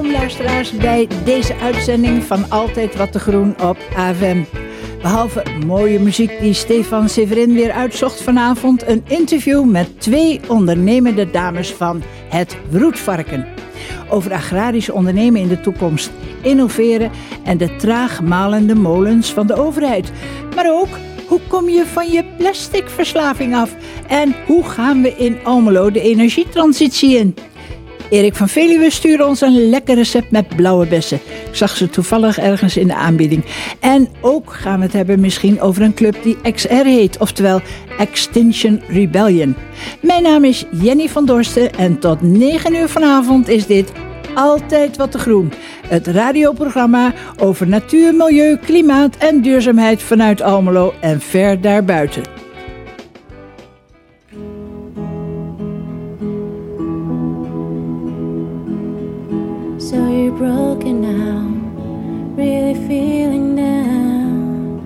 Welkom luisteraars bij deze uitzending van Altijd Wat te Groen op AFM. Behalve mooie muziek die Stefan Severin weer uitzocht vanavond... een interview met twee ondernemende dames van Het Broedvarken. Over agrarisch ondernemen in de toekomst, innoveren... en de traag malende molens van de overheid. Maar ook hoe kom je van je plasticverslaving af? En hoe gaan we in Almelo de energietransitie in? Erik van Veluwe stuurde ons een lekker recept met blauwe bessen. Ik zag ze toevallig ergens in de aanbieding. En ook gaan we het hebben misschien over een club die XR heet, oftewel Extinction Rebellion. Mijn naam is Jenny van Dorsten en tot 9 uur vanavond is dit Altijd Wat te Groen. Het radioprogramma over natuur, milieu, klimaat en duurzaamheid vanuit Almelo en ver daarbuiten. Broken now, really feeling down.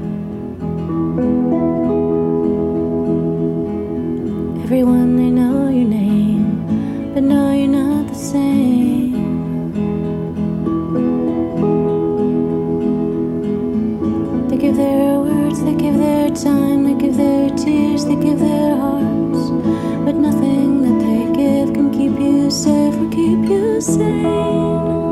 Everyone they know your name, but no, you're not the same. They give their words, they give their time, they give their tears, they give their hearts, but nothing that they give can keep you safe or keep you sane.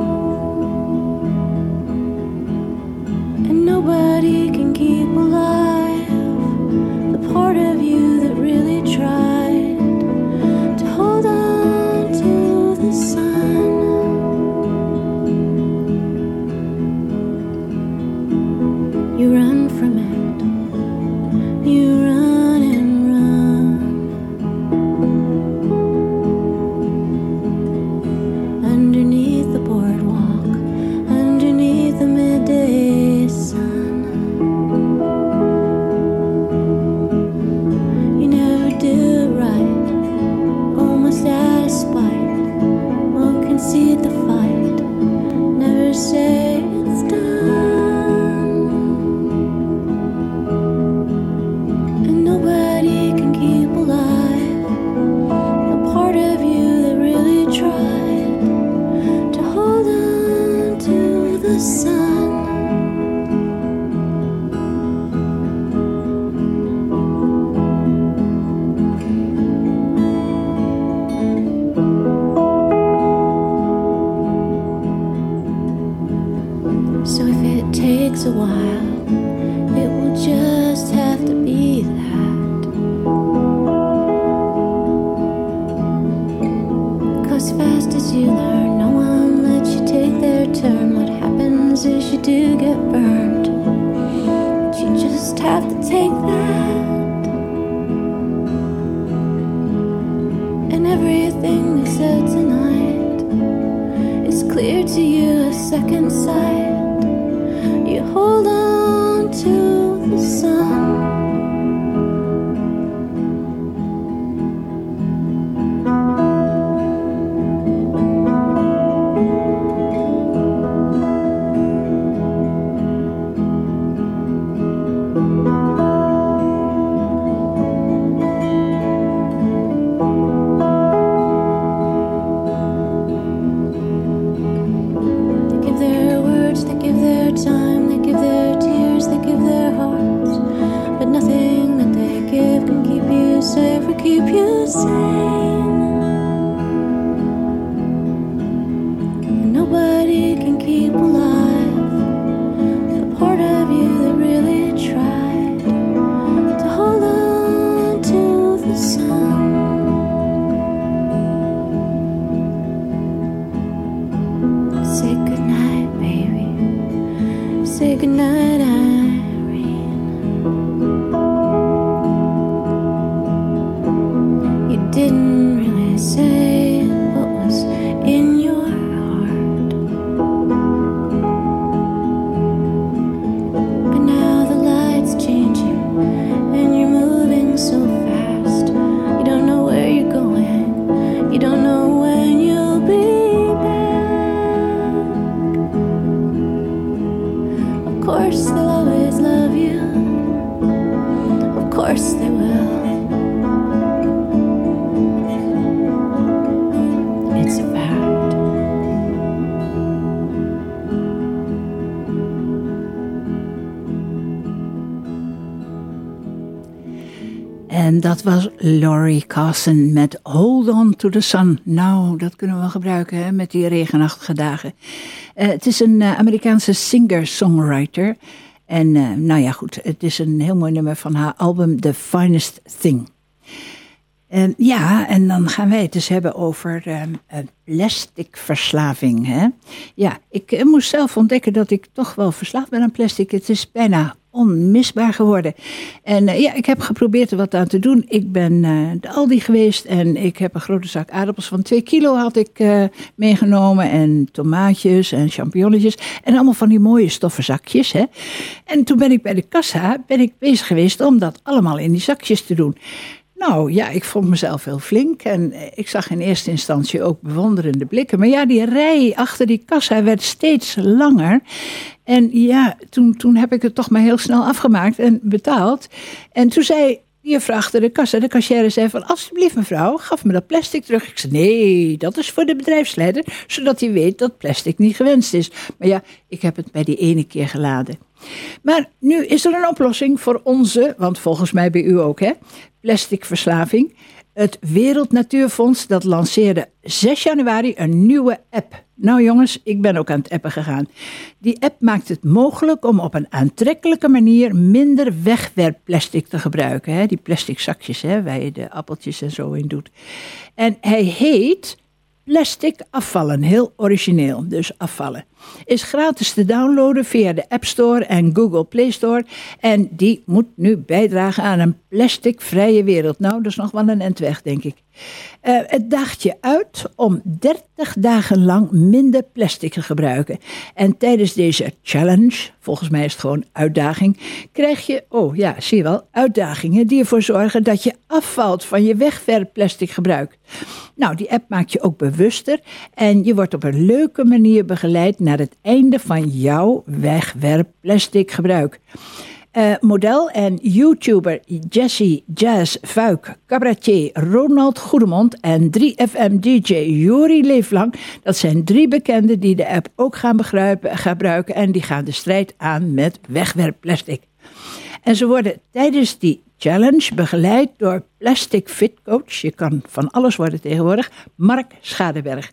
Laurie Carson met Hold On To The Sun. Nou, dat kunnen we gebruiken hè, met die regenachtige dagen. Uh, het is een uh, Amerikaanse singer-songwriter. En uh, nou ja, goed, het is een heel mooi nummer van haar album The Finest Thing. Ja, en dan gaan wij het dus hebben over um, plasticverslaving. Hè? Ja, ik moest zelf ontdekken dat ik toch wel verslaafd ben aan plastic. Het is bijna onmisbaar geworden. En uh, ja, ik heb geprobeerd er wat aan te doen. Ik ben de Aldi geweest en ik heb een grote zak aardappels van 2 kilo had ik meegenomen. En tomaatjes en champignonnetjes en allemaal van die mooie stoffen zakjes. Hè. En toen ben ik bij de kassa ben ik bezig geweest om dat allemaal in die zakjes te doen. Nou ja, ik vond mezelf heel flink en ik zag in eerste instantie ook bewonderende blikken. Maar ja, die rij achter die kassa werd steeds langer. En ja, toen, toen heb ik het toch maar heel snel afgemaakt en betaald. En toen zei die achter de kassa, de cashier zei van... alsjeblieft mevrouw, gaf me dat plastic terug. Ik zei, nee, dat is voor de bedrijfsleider... zodat hij weet dat plastic niet gewenst is. Maar ja, ik heb het bij die ene keer geladen. Maar nu is er een oplossing voor onze, want volgens mij bij u ook, hè, plasticverslaving. Het Wereld Natuurfonds dat lanceerde 6 januari een nieuwe app. Nou jongens, ik ben ook aan het appen gegaan. Die app maakt het mogelijk om op een aantrekkelijke manier minder wegwerpplastic te gebruiken. Hè? Die plastic zakjes hè, waar je de appeltjes en zo in doet. En hij heet Plastic afvallen, heel origineel, dus afvallen. Is gratis te downloaden via de App Store en Google Play Store. En die moet nu bijdragen aan een plasticvrije wereld. Nou, dat is nog wel een endweg, denk ik. Uh, het daagt je uit om 30 dagen lang minder plastic te gebruiken. En tijdens deze challenge, volgens mij is het gewoon uitdaging, krijg je, oh ja, zie je wel, uitdagingen die ervoor zorgen dat je afvalt van je wegwerpplastic gebruik. Nou, die app maakt je ook bewuster en je wordt op een leuke manier begeleid naar het einde van jouw wegwerpplastic gebruik. Uh, model en YouTuber Jesse Jazz Vuik, cabaretier Ronald Goedemond en 3FM-DJ Jori Leeflang. Dat zijn drie bekenden die de app ook gaan gebruiken en die gaan de strijd aan met wegwerpplastic. En ze worden tijdens die challenge begeleid door Plastic Fit Coach. Je kan van alles worden tegenwoordig. Mark Schadeberg.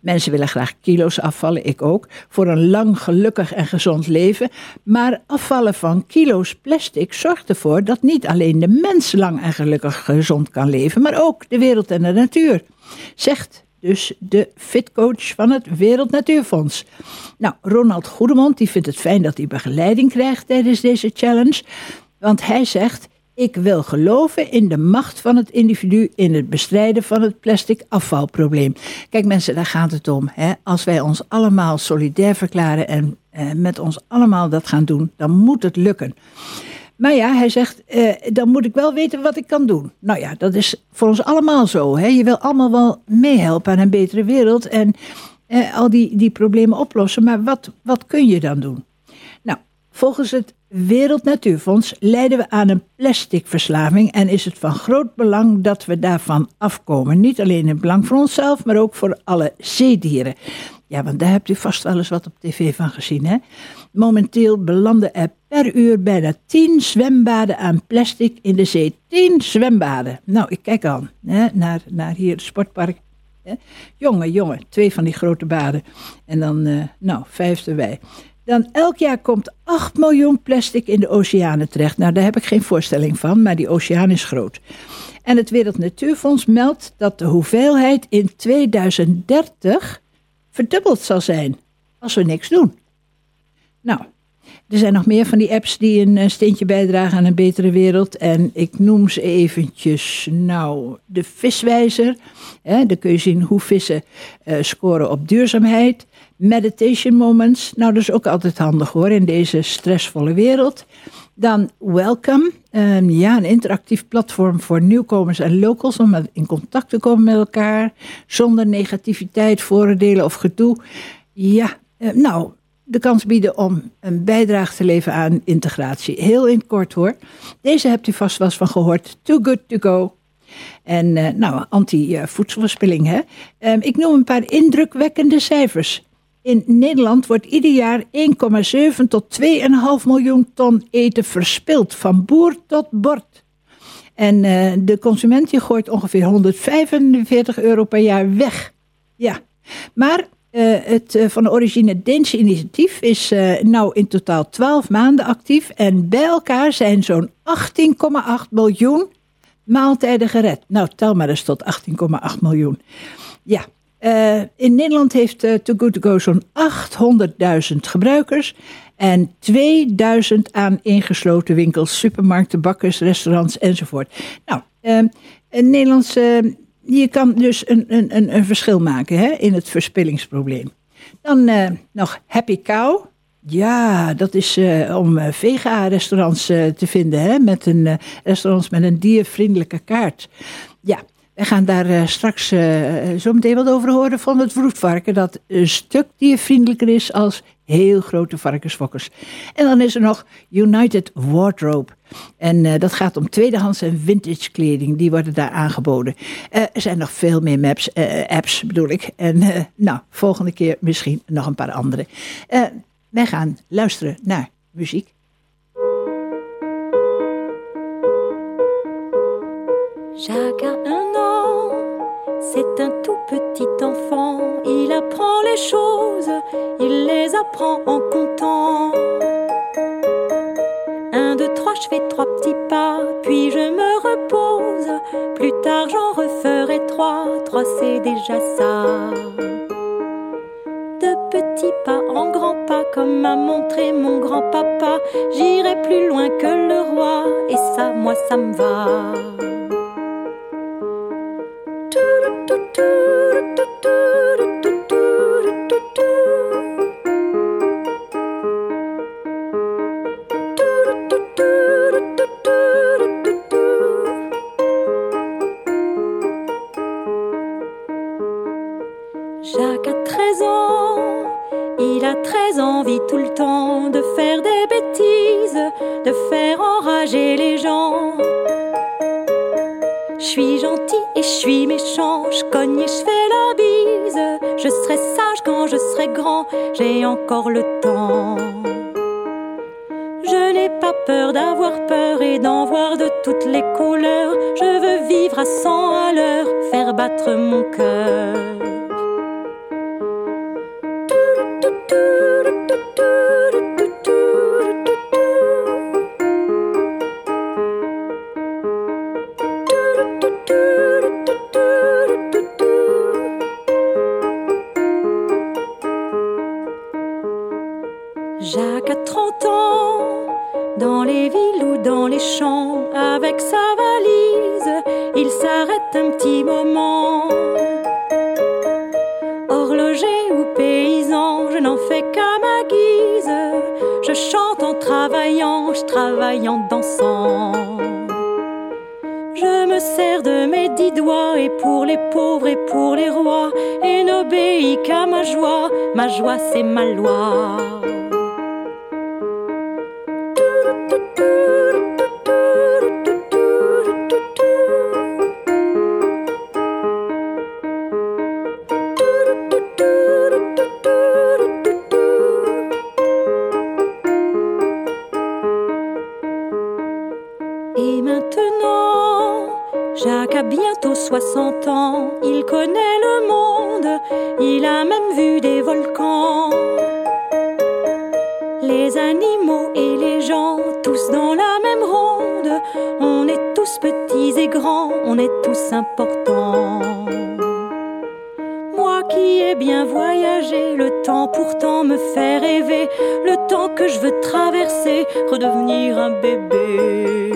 Mensen willen graag kilo's afvallen, ik ook, voor een lang, gelukkig en gezond leven. Maar afvallen van kilo's plastic zorgt ervoor dat niet alleen de mens lang en gelukkig gezond kan leven, maar ook de wereld en de natuur. Zegt dus de fitcoach van het Wereld Natuurfonds. Nou, Ronald Goedemond die vindt het fijn dat hij begeleiding krijgt tijdens deze challenge. Want hij zegt, ik wil geloven in de macht van het individu in het bestrijden van het plastic afvalprobleem. Kijk mensen, daar gaat het om. Hè? Als wij ons allemaal solidair verklaren en eh, met ons allemaal dat gaan doen, dan moet het lukken. Maar ja, hij zegt, eh, dan moet ik wel weten wat ik kan doen. Nou ja, dat is voor ons allemaal zo. Hè? Je wil allemaal wel meehelpen aan een betere wereld en eh, al die, die problemen oplossen. Maar wat, wat kun je dan doen? Volgens het Wereld Natuurfonds lijden we aan een plasticverslaving en is het van groot belang dat we daarvan afkomen. Niet alleen in het belang voor onszelf, maar ook voor alle zeedieren. Ja, want daar hebt u vast wel eens wat op tv van gezien, hè? Momenteel belanden er per uur bijna 10 zwembaden aan plastic in de zee. 10 zwembaden. Nou, ik kijk al hè, naar, naar hier het sportpark. Hè. Jongen, jongen, twee van die grote baden. En dan, uh, nou, vijf erbij. Dan elk jaar komt 8 miljoen plastic in de oceanen terecht. Nou, daar heb ik geen voorstelling van, maar die oceaan is groot. En het Wereld Natuurfonds meldt dat de hoeveelheid in 2030 verdubbeld zal zijn als we niks doen. Nou, er zijn nog meer van die apps die een eh, steentje bijdragen aan een betere wereld. En ik noem ze eventjes, nou, de viswijzer. Hè, daar kun je zien hoe vissen uh, scoren op duurzaamheid. Meditation moments, nou dat is ook altijd handig hoor in deze stressvolle wereld. Dan Welcome, um, ja, een interactief platform voor nieuwkomers en locals om in contact te komen met elkaar, zonder negativiteit, vooroordelen of gedoe. Ja, uh, nou, de kans bieden om een bijdrage te leveren aan integratie. Heel in kort hoor. Deze hebt u vast wel eens van gehoord. Too good to go. En uh, nou, anti-voedselverspilling. Hè? Um, ik noem een paar indrukwekkende cijfers. In Nederland wordt ieder jaar 1,7 tot 2,5 miljoen ton eten verspild, van boer tot bord. En eh, de consument gooit ongeveer 145 euro per jaar weg. Ja, maar uh, het uh, van de origine Deense initiatief is nou in totaal 12 maanden actief. En bij elkaar zijn zo'n 18,8 miljoen maaltijden gered. Nou, tel maar eens tot 18,8 miljoen. Ja, in Nederland heeft Too Good To Go zo'n 800.000 gebruikers. En 2000 aan ingesloten winkels, supermarkten, bakkers, restaurants enzovoort. Nou, een Nederlandse je kan dus een, een, een verschil maken hè, in het verspillingsprobleem. Dan uh, nog Happy Cow. Ja, dat is uh, om uh, vega-restaurants te vinden, hè, met een, restaurants met een diervriendelijke kaart. Ja, we gaan daar straks zo meteen wat over horen van het vroedvarken, dat een stuk diervriendelijker is als heel grote varkensfokkers. En dan is er nog United Wardrobe. En dat gaat om tweedehands en vintage kleding. Die worden daar aangeboden. Er zijn nog veel meer maps, apps, bedoel ik. En nou, volgende keer misschien nog een paar andere. wij gaan luisteren naar muziek. Jacques a un an, c'est un tout petit enfant. Il apprend les choses, il les apprend en comptant. je fais trois petits pas, puis je me repose. Plus tard, j'en referai trois, trois c'est déjà ça. De petits pas en grands pas, comme m'a montré mon grand-papa, j'irai plus loin que le roi, et ça, moi, ça me va. très envie tout le temps de faire des bêtises, de faire enrager les gens. Je suis gentil et je suis méchant, je cogne et je fais la bise. Je serai sage quand je serai grand, j'ai encore le temps. Je n'ai pas peur d'avoir peur et d'en voir de toutes les couleurs. Je veux vivre à 100 à l'heure, faire battre mon cœur. C'est ma loi. Temps que je veux traverser, redevenir un bébé.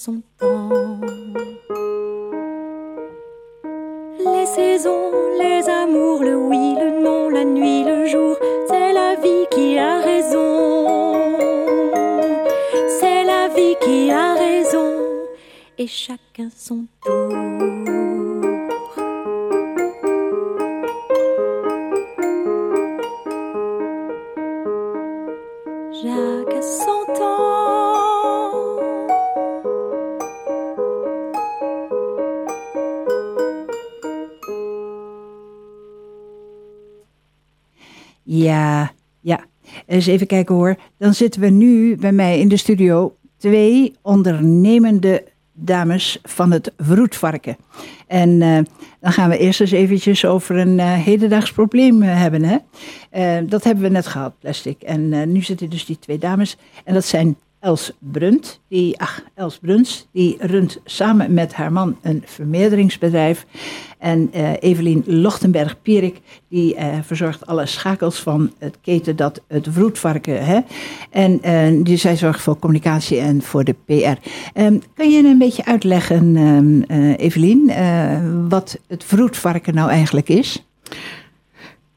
Les saisons, les amours, le oui, le non, la nuit, le jour, c'est la vie qui a raison. C'est la vie qui a raison, et chacun son temps. Eens even kijken hoor. Dan zitten we nu bij mij in de studio twee ondernemende dames van het Vroetvarken. En eh, dan gaan we eerst eens eventjes over een eh, hedendaags probleem eh, hebben. Hè? Dat hebben we net gehad, plastic. En nu zitten dus die twee dames. En dat zijn Els Brunt, die, ach, Els Bruns, die runt samen met haar man een vermeerderingsbedrijf. En eh Evelien Lochtenberg-Pierik, die eh, verzorgt alle schakels van het keten dat het vroedvarken. Hè? En eh, die, zij zorgt voor communicatie en voor de PR. Ehm, kan je een beetje uitleggen, eh, Evelien, wat het vroedvarken nou eigenlijk is?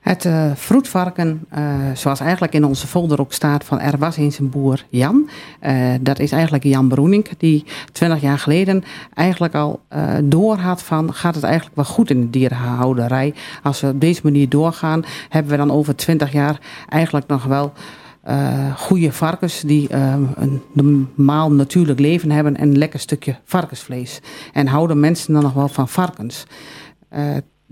Het eh vroedvarken, eh, zoals eigenlijk in onze folder ook staat van er was eens een boer Jan. Eh, dat is eigenlijk Jan Broenink die 20 jaar geleden eigenlijk al door had van gaat het eigenlijk wel goed in de dierenhouderij. Als we op deze manier doorgaan hebben we dan over 20 jaar eigenlijk nog wel eh goede varkens die eh, een normaal natuurlijk leven hebben en een lekker stukje varkensvlees. En houden mensen dan nog wel van varkens.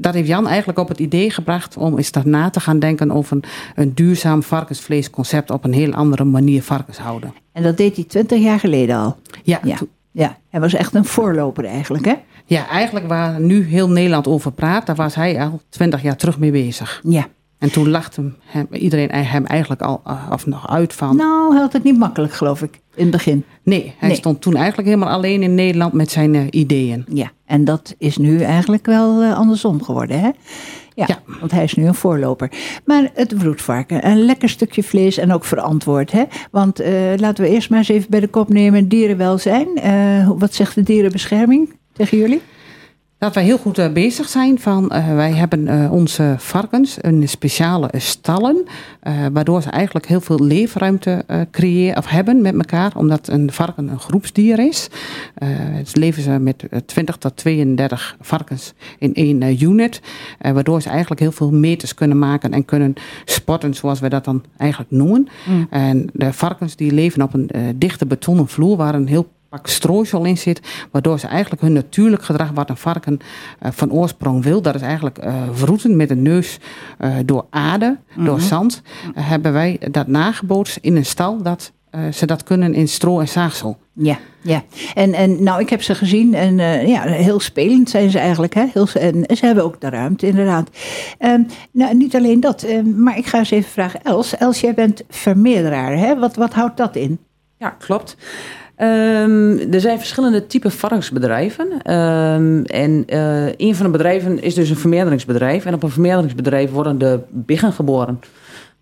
Dat heeft Jan eigenlijk op het idee gebracht om eens daarna te gaan denken over een, een duurzaam varkensvleesconcept op een heel andere manier varkens houden. En dat deed hij 20 jaar geleden al. Ja, Ja, ja. hij was echt een voorloper eigenlijk, hè? ja eigenlijk waar nu heel Nederland over praat, daar was hij al twintig jaar terug mee bezig. Ja. En toen lachte hem, iedereen hem eigenlijk al eh, of nog uit van. Nou, hij had het niet makkelijk, geloof ik, in het begin. nee, hij nee. stond toen eigenlijk helemaal alleen in Nederland met zijn eh, ideeën. Ja, en dat is nu eigenlijk wel eh, andersom geworden, hè? Ja, Ja. want hij is nu een voorloper. Maar het vroedvarken, een lekker stukje vlees en ook verantwoord, hè? Want laten we eerst maar eens even bij de kop nemen, dierenwelzijn. Wat zegt de dierenbescherming tegen jullie? Dat wij heel goed eh, bezig zijn van, eh, wij hebben eh, onze varkens een speciale stallen, waardoor ze eigenlijk heel veel leefruimte creëren of hebben met elkaar, omdat een varken een groepsdier is. Dus leven ze met eh, 20 tot 32 varkens in één unit, waardoor ze eigenlijk heel veel meters kunnen maken en kunnen sporten, zoals we dat dan eigenlijk noemen. En de varkens die leven op een dichte betonnen vloer waar een heel pak strooisel in zit, waardoor ze eigenlijk hun natuurlijk gedrag wat een varken eh, van oorsprong wil, dat is eigenlijk eh vroeten met een neus eh, door aarde, door zand, eh, hebben wij dat nagebootst in een stal dat eh, ze dat kunnen in stro en zaagsel. Ja, ja. En, en nou, ik heb ze gezien en eh, ja, heel spelend zijn ze eigenlijk. Hè? Heel, en ze hebben ook de ruimte, inderdaad. Ehm, nou, niet alleen dat, ehm, maar ik ga eens even vragen. Els, Els jij bent vermeerderaar. Hè? Wat, wat houdt dat in? Ja, klopt. Ehm, er zijn verschillende typen varkensbedrijven. Ehm, en eh, een van de bedrijven is dus een vermeerderingsbedrijf. En op een vermeerderingsbedrijf worden de biggen geboren.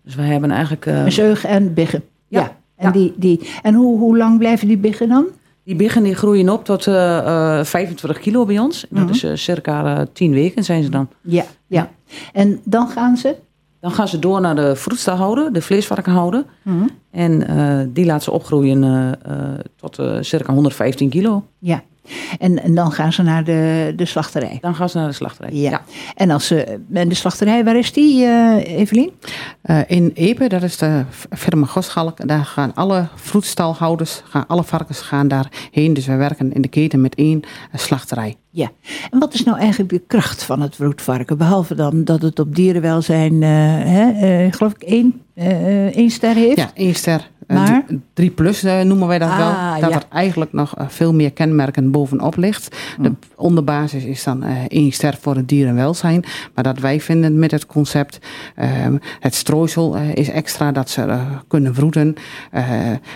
Dus we hebben eigenlijk... eh, Zeug en biggen. Ja. Ja, En, ja. Die, die, en hoe, hoe lang blijven die biggen dan? die biggen die groeien op tot eh, eh, 25 kilo bij ons. Dat Mhm. is circa eh, 10 weken zijn ze dan. Ja, ja. En dan gaan ze? Dan gaan ze door naar de vroedstalhouder, de vleesvarkenhouder. En eh, die laat ze opgroeien eh, eh, tot circa 115 kilo. Ja. En, en dan gaan ze naar de, de slachterij. Dan gaan ze naar de slachterij. Ja. En, als ze, en de slachterij, waar is die, eh Evelien? Eh, in Epe, dat is de firma Goschalk, daar gaan alle vroedstalhouders, gaan, alle varkens gaan daarheen. Dus we werken in de keten met één eh, slachterij. Ja, en wat is nou eigenlijk de kracht van het broedvarken? Behalve dan dat het op dierenwelzijn, eh, hè, eh, geloof ik, één, eh, één ster heeft. Ja, één ster. Maar? drie- Drie plus eh, noemen wij dat Ah, wel. Dat ja. er eigenlijk nog eh, veel meer kenmerken bovenop ligt. De onderbasis is dan eh, één ster voor het dierenwelzijn. Maar dat wij vinden met het concept, ehm, het strooisel is extra dat ze kunnen vroeten. Eh,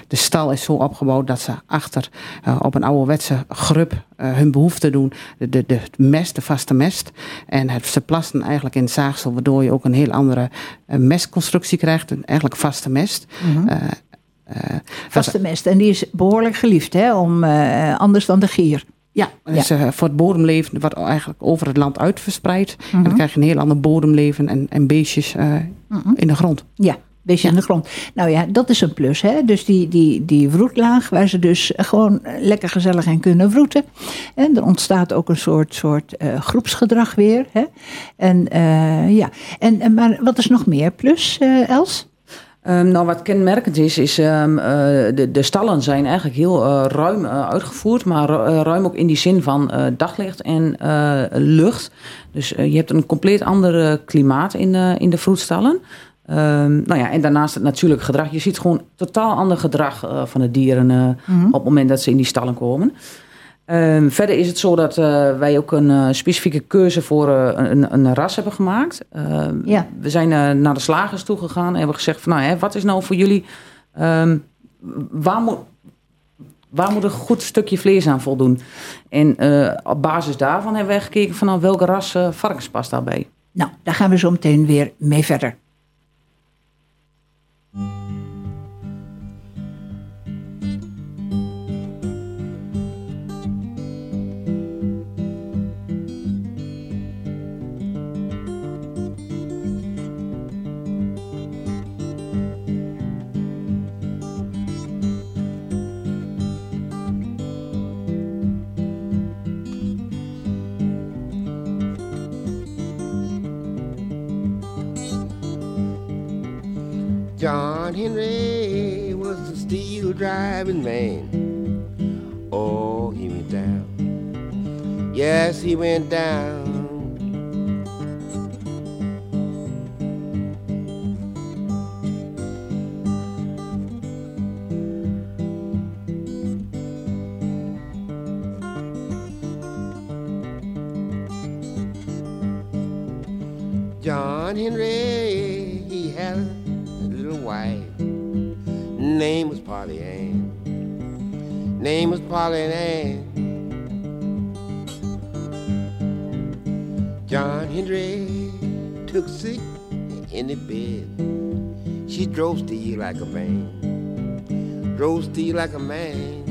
de stal is zo opgebouwd dat ze achter op een ouderwetse grub hun behoefte doen. De, de, de mest, de vaste mest. En het, ze plassen eigenlijk in het zaagsel, waardoor je ook een heel andere mestconstructie krijgt. Een eigenlijk vaste mest. Eh, eh, Vaste mest. En die is behoorlijk geliefd, hè? Om, eh, anders dan de gier. Ja, dus eh, voor het bodemleven wordt eigenlijk over het land uit verspreid. En Mhm. dan krijg je een heel ander bodemleven en, en beestjes Mhm. in de grond. Ja, beetje in de grond. Nou ja, dat is een plus. Hè? Dus die, die, die vroetlaag, waar ze dus gewoon lekker gezellig in kunnen vroeten. En er ontstaat ook een soort, soort groepsgedrag weer. Hè? En ja, en, en, maar wat is nog meer plus, Els? Ehm, nou, wat kenmerkend is, is eh, de, de stallen zijn eigenlijk heel eh, ruim eh, uitgevoerd, maar ruim ook in die zin van daglicht en lucht. Dus je hebt een compleet ander klimaat in, in de vroedstallen. Ehm, nou ja, en daarnaast het natuurlijk gedrag. Je ziet gewoon totaal ander gedrag van de dieren eh, op het moment dat ze in die stallen komen. Ehm, verder is het zo dat eh, wij ook een eh, specifieke keuze voor eh, een, een ras hebben gemaakt. Ehm, Ja. We zijn naar de slagers toe gegaan en hebben gezegd van nou, hè, wat is nou voor jullie, ehm, waar, moet, waar moet een goed stukje vlees aan voldoen? En op basis daarvan hebben wij gekeken van nou, welke ras varkens past daarbij. Nou, daar gaan we zo meteen weer mee verder. John Henry was a steel driving man. Oh, he went down. Yes, he went down. Steel like a man. Drove steel like a man.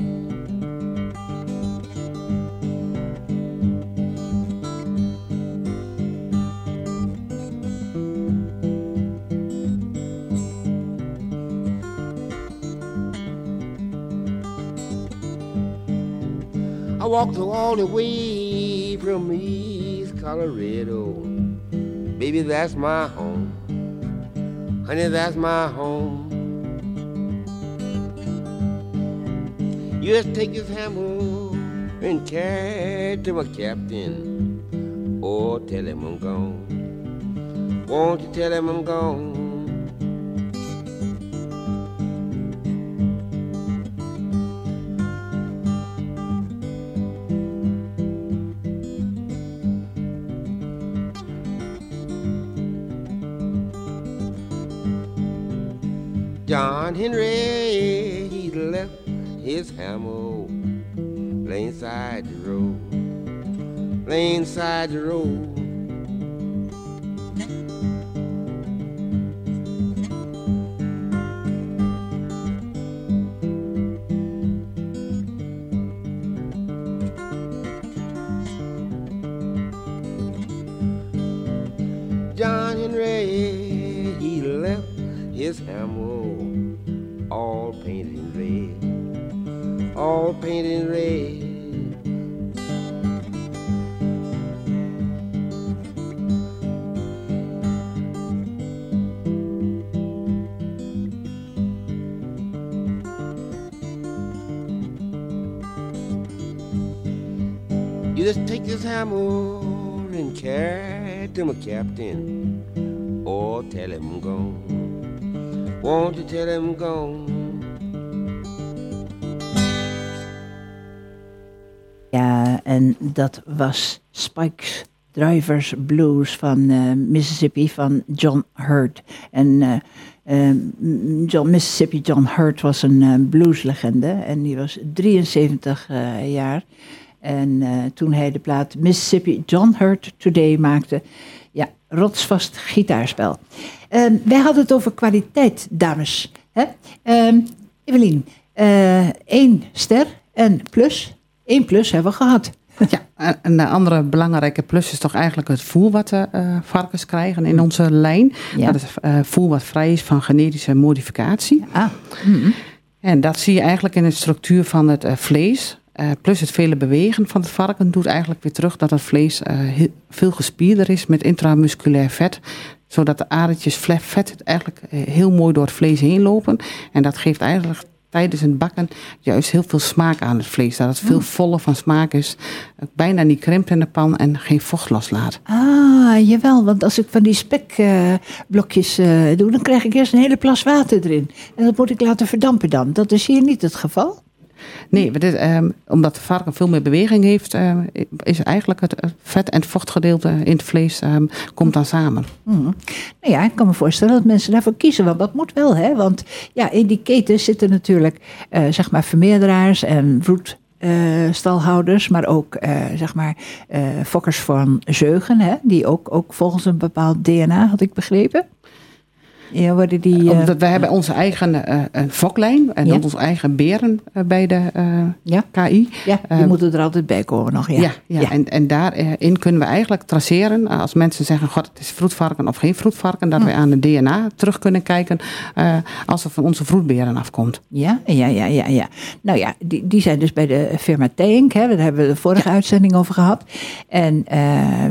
I walked all the way from East Colorado. Baby, that's my home. Honey, that's my home. You just take this hammer and carry it to my captain. Or tell him I'm gone. Won't you tell him I'm gone? John Henry, he left his hammer laying side the road, laying side the road. Captain, or tell him I'm gone. Won't you tell him I'm gone? Ja, en dat was Spike's Drivers Blues van eh, Mississippi van John Hurt. En eh, eh, John, Mississippi John Hurt was een blueslegende en die was 73 eh, jaar. En toen hij de plaat Mississippi John Hurt Today maakte, rotsvast gitaarspel. Ehm, wij hadden het over kwaliteit, dames. Hè? Ehm, Evelien, eh, één ster en plus. Eén plus hebben we gehad. Ja, en een andere belangrijke plus is toch eigenlijk het voer wat de eh, varkens krijgen in onze lijn. Ja. Dat is eh, voer wat vrij is van genetische modificatie. Ah, mhm. En dat zie je eigenlijk in de structuur van het vlees. Eh, plus het vele bewegen van het varken doet eigenlijk weer terug dat het vlees eh, heel- veel gespierder is met intramusculair vet. Zodat de adertjes vet eigenlijk eh, heel mooi door het vlees heen lopen. En dat geeft eigenlijk tijdens het bakken juist heel veel smaak aan het vlees. Dat het veel voller van smaak is. Bijna niet krimpt in de pan en geen vocht loslaat. ah, jawel. Want als ik van die spekblokjes doe, dan krijg ik eerst een hele plas water erin. En dat moet ik laten verdampen dan. Dat is hier niet het geval. Nee, ehm, omdat de varken veel meer beweging heeft, ehm, is eigenlijk het eh, vet- en vochtgedeelte in het vlees ehm, komt dan samen. Mhm. Nou ja, ik kan me voorstellen dat mensen daarvoor kiezen. Want dat moet wel, hè? Want ja, in die keten zitten natuurlijk, eh, zeg maar, vermeerderaars en vroedstalhouders. maar ook, eh, zeg maar, eh, fokkers van zeugen, hè? Die ook, ook volgens een bepaald DNA, had ik begrepen. Ja, worden die... eh, Omdat we hebben onze eigen eh, foklijn en Ja. onze eigen beren eh, bij de eh, ja, KI. ja, die eh, moeten er altijd bij komen nog, ja. Ja, En, en daarin kunnen we eigenlijk traceren. eh, Als mensen zeggen, god, het is vroedvarken of geen vroedvarken. Dat Hm. wij aan het DNA terug kunnen kijken eh, als het van onze vroedberen afkomt. Ja, ja, ja, ja, ja. Nou ja, die, die zijn dus bij de firma Tank. Hè, daar hebben we de vorige uitzending over gehad. En eh,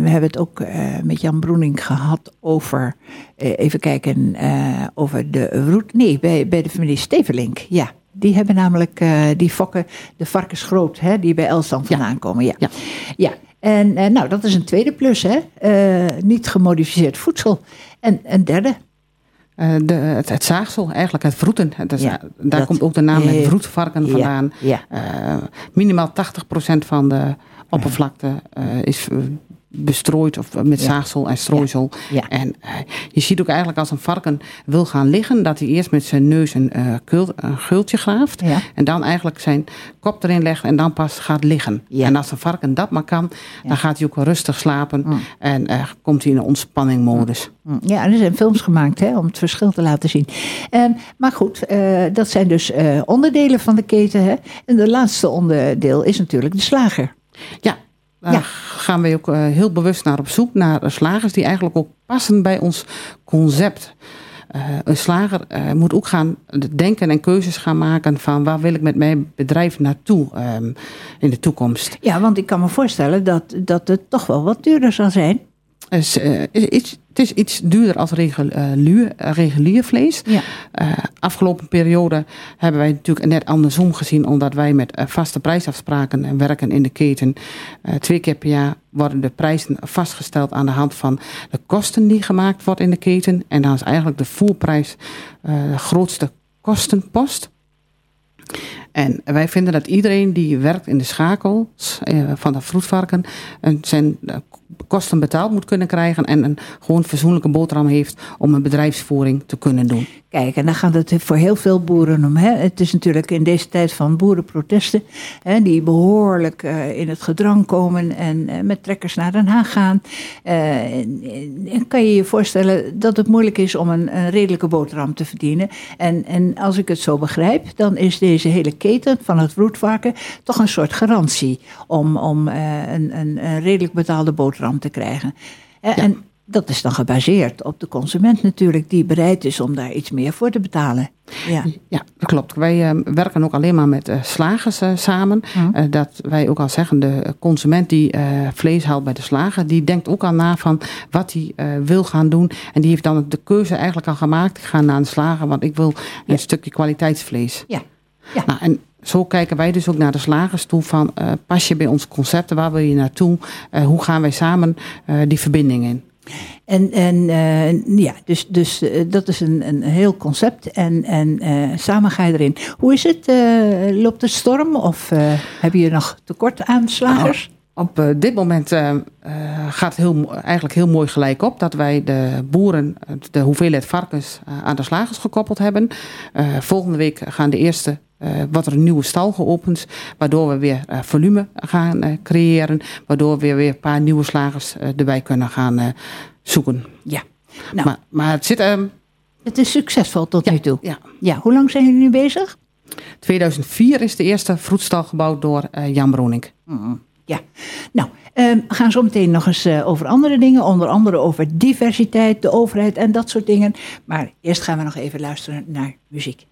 we hebben het ook eh, met Jan Broening gehad over, eh, even kijken, eh, over de roet. Nee, bij, bij de familie Stevelink. Ja, die hebben namelijk, eh, die fokken de varkensgroot, hè, die bij Elstand Ja. vandaan komen. Ja, Ja. ja. En eh, nou, dat is een tweede plus, hè. Eh, niet gemodificeerd voedsel. En een derde, Eh, de, het, het zaagsel, eigenlijk het vroeten. Ja, daar dat- komt ook de naam eh, het vroedvarken ja, vandaan. ja. Eh, minimaal 80% van de oppervlakte eh, is eh, bestrooid of met Ja. zaagsel en strooisel. Ja. En eh, je ziet ook eigenlijk als een varken wil gaan liggen, dat hij eerst met zijn neus een, een gultje graaft. Ja. En dan eigenlijk zijn kop erin legt en dan pas gaat liggen. En als een varken dat maar kan, dan gaat hij ook rustig slapen. Mm. En eh, komt hij in een ontspanningmodus. Hm, Ja, er zijn films gemaakt hè, om het verschil te laten zien. Ehm, maar goed, dat zijn dus onderdelen van de keten. Hè. En de laatste onderdeel is natuurlijk de slager. Ja, daar Ja. gaan we ook eh, heel bewust naar op zoek. Naar slagers die eigenlijk ook passen bij ons concept. Eh, een slager eh, moet ook gaan denken en keuzes gaan maken van waar wil ik met mijn bedrijf naartoe ehm, in de toekomst. Ja, want ik kan me voorstellen dat, dat het toch wel wat duurder zal zijn. Is het is iets duurder als regulier, eh, regulier vlees. Ja. Eh, afgelopen periode hebben wij natuurlijk net andersom gezien, omdat wij met eh, vaste prijsafspraken en werken in de keten. Eh, twee keer per jaar worden de prijzen vastgesteld aan de hand van de kosten die gemaakt wordt in de keten. En dan is eigenlijk de voerprijs eh, de grootste kostenpost. En wij vinden dat iedereen die werkt in de schakels eh, van de vroedvarken zijn eh, kosten betaald moet kunnen krijgen en een gewoon fatsoenlijke boterham heeft om een bedrijfsvoering te kunnen doen. Kijk, en dan gaat het voor heel veel boeren om. Hè. Het is natuurlijk in deze tijd van boerenprotesten, hè, die behoorlijk eh, in het gedrang komen en met trekkers naar Den Haag gaan. Kan je je voorstellen dat het moeilijk is om een, een redelijke boterham te verdienen. En, en als ik het zo begrijp, dan is deze hele keten van het roetvarken toch een soort garantie om, om eh, een, een, een redelijk betaalde boterham te krijgen. Eh, Ja. En dat is dan gebaseerd op de consument natuurlijk, die bereid is om daar iets meer voor te betalen. Ja, Ja, dat klopt. Wij eh, werken ook alleen maar met slagers samen. Dat wij ook al zeggen, de consument die eh, vlees haalt bij de slager, die denkt ook al na van wat hij eh, wil gaan doen. En die heeft dan de keuze eigenlijk al gemaakt. Ik ga naar een slager, want ik wil een Ja. stukje kwaliteitsvlees. ja, ja. Nou, en zo kijken wij dus ook naar de slagers toe van eh, pas je bij ons concepten, waar wil je naartoe? Eh, hoe gaan wij samen eh, die verbinding in? En, en ja, dus, dus dat is een, een heel concept. En, en samen ga je erin. Hoe is het? loopt het storm of heb je nog tekort aan slagers? Op eh, dit moment gaat het heel, eigenlijk heel mooi gelijk op dat wij de boeren de hoeveelheid varkens aan de slagers gekoppeld hebben. Volgende week gaan de eerste, eh wordt er een nieuwe stal geopend, waardoor we weer eh, volume gaan eh, creëren, waardoor we weer een paar nieuwe slagers erbij kunnen gaan eh, zoeken. Ja. Nou, Maar, maar het zit, ehm, het is succesvol tot ja, nu toe. ja, Ja, hoe lang zijn jullie nu bezig? 2004 is de eerste vroedstal gebouwd door eh, Jan Bronink. Ja, nou, ehm, we gaan zo meteen nog eens eh, over andere dingen, onder andere over diversiteit, de overheid en dat soort dingen. Maar eerst gaan we nog even luisteren naar muziek.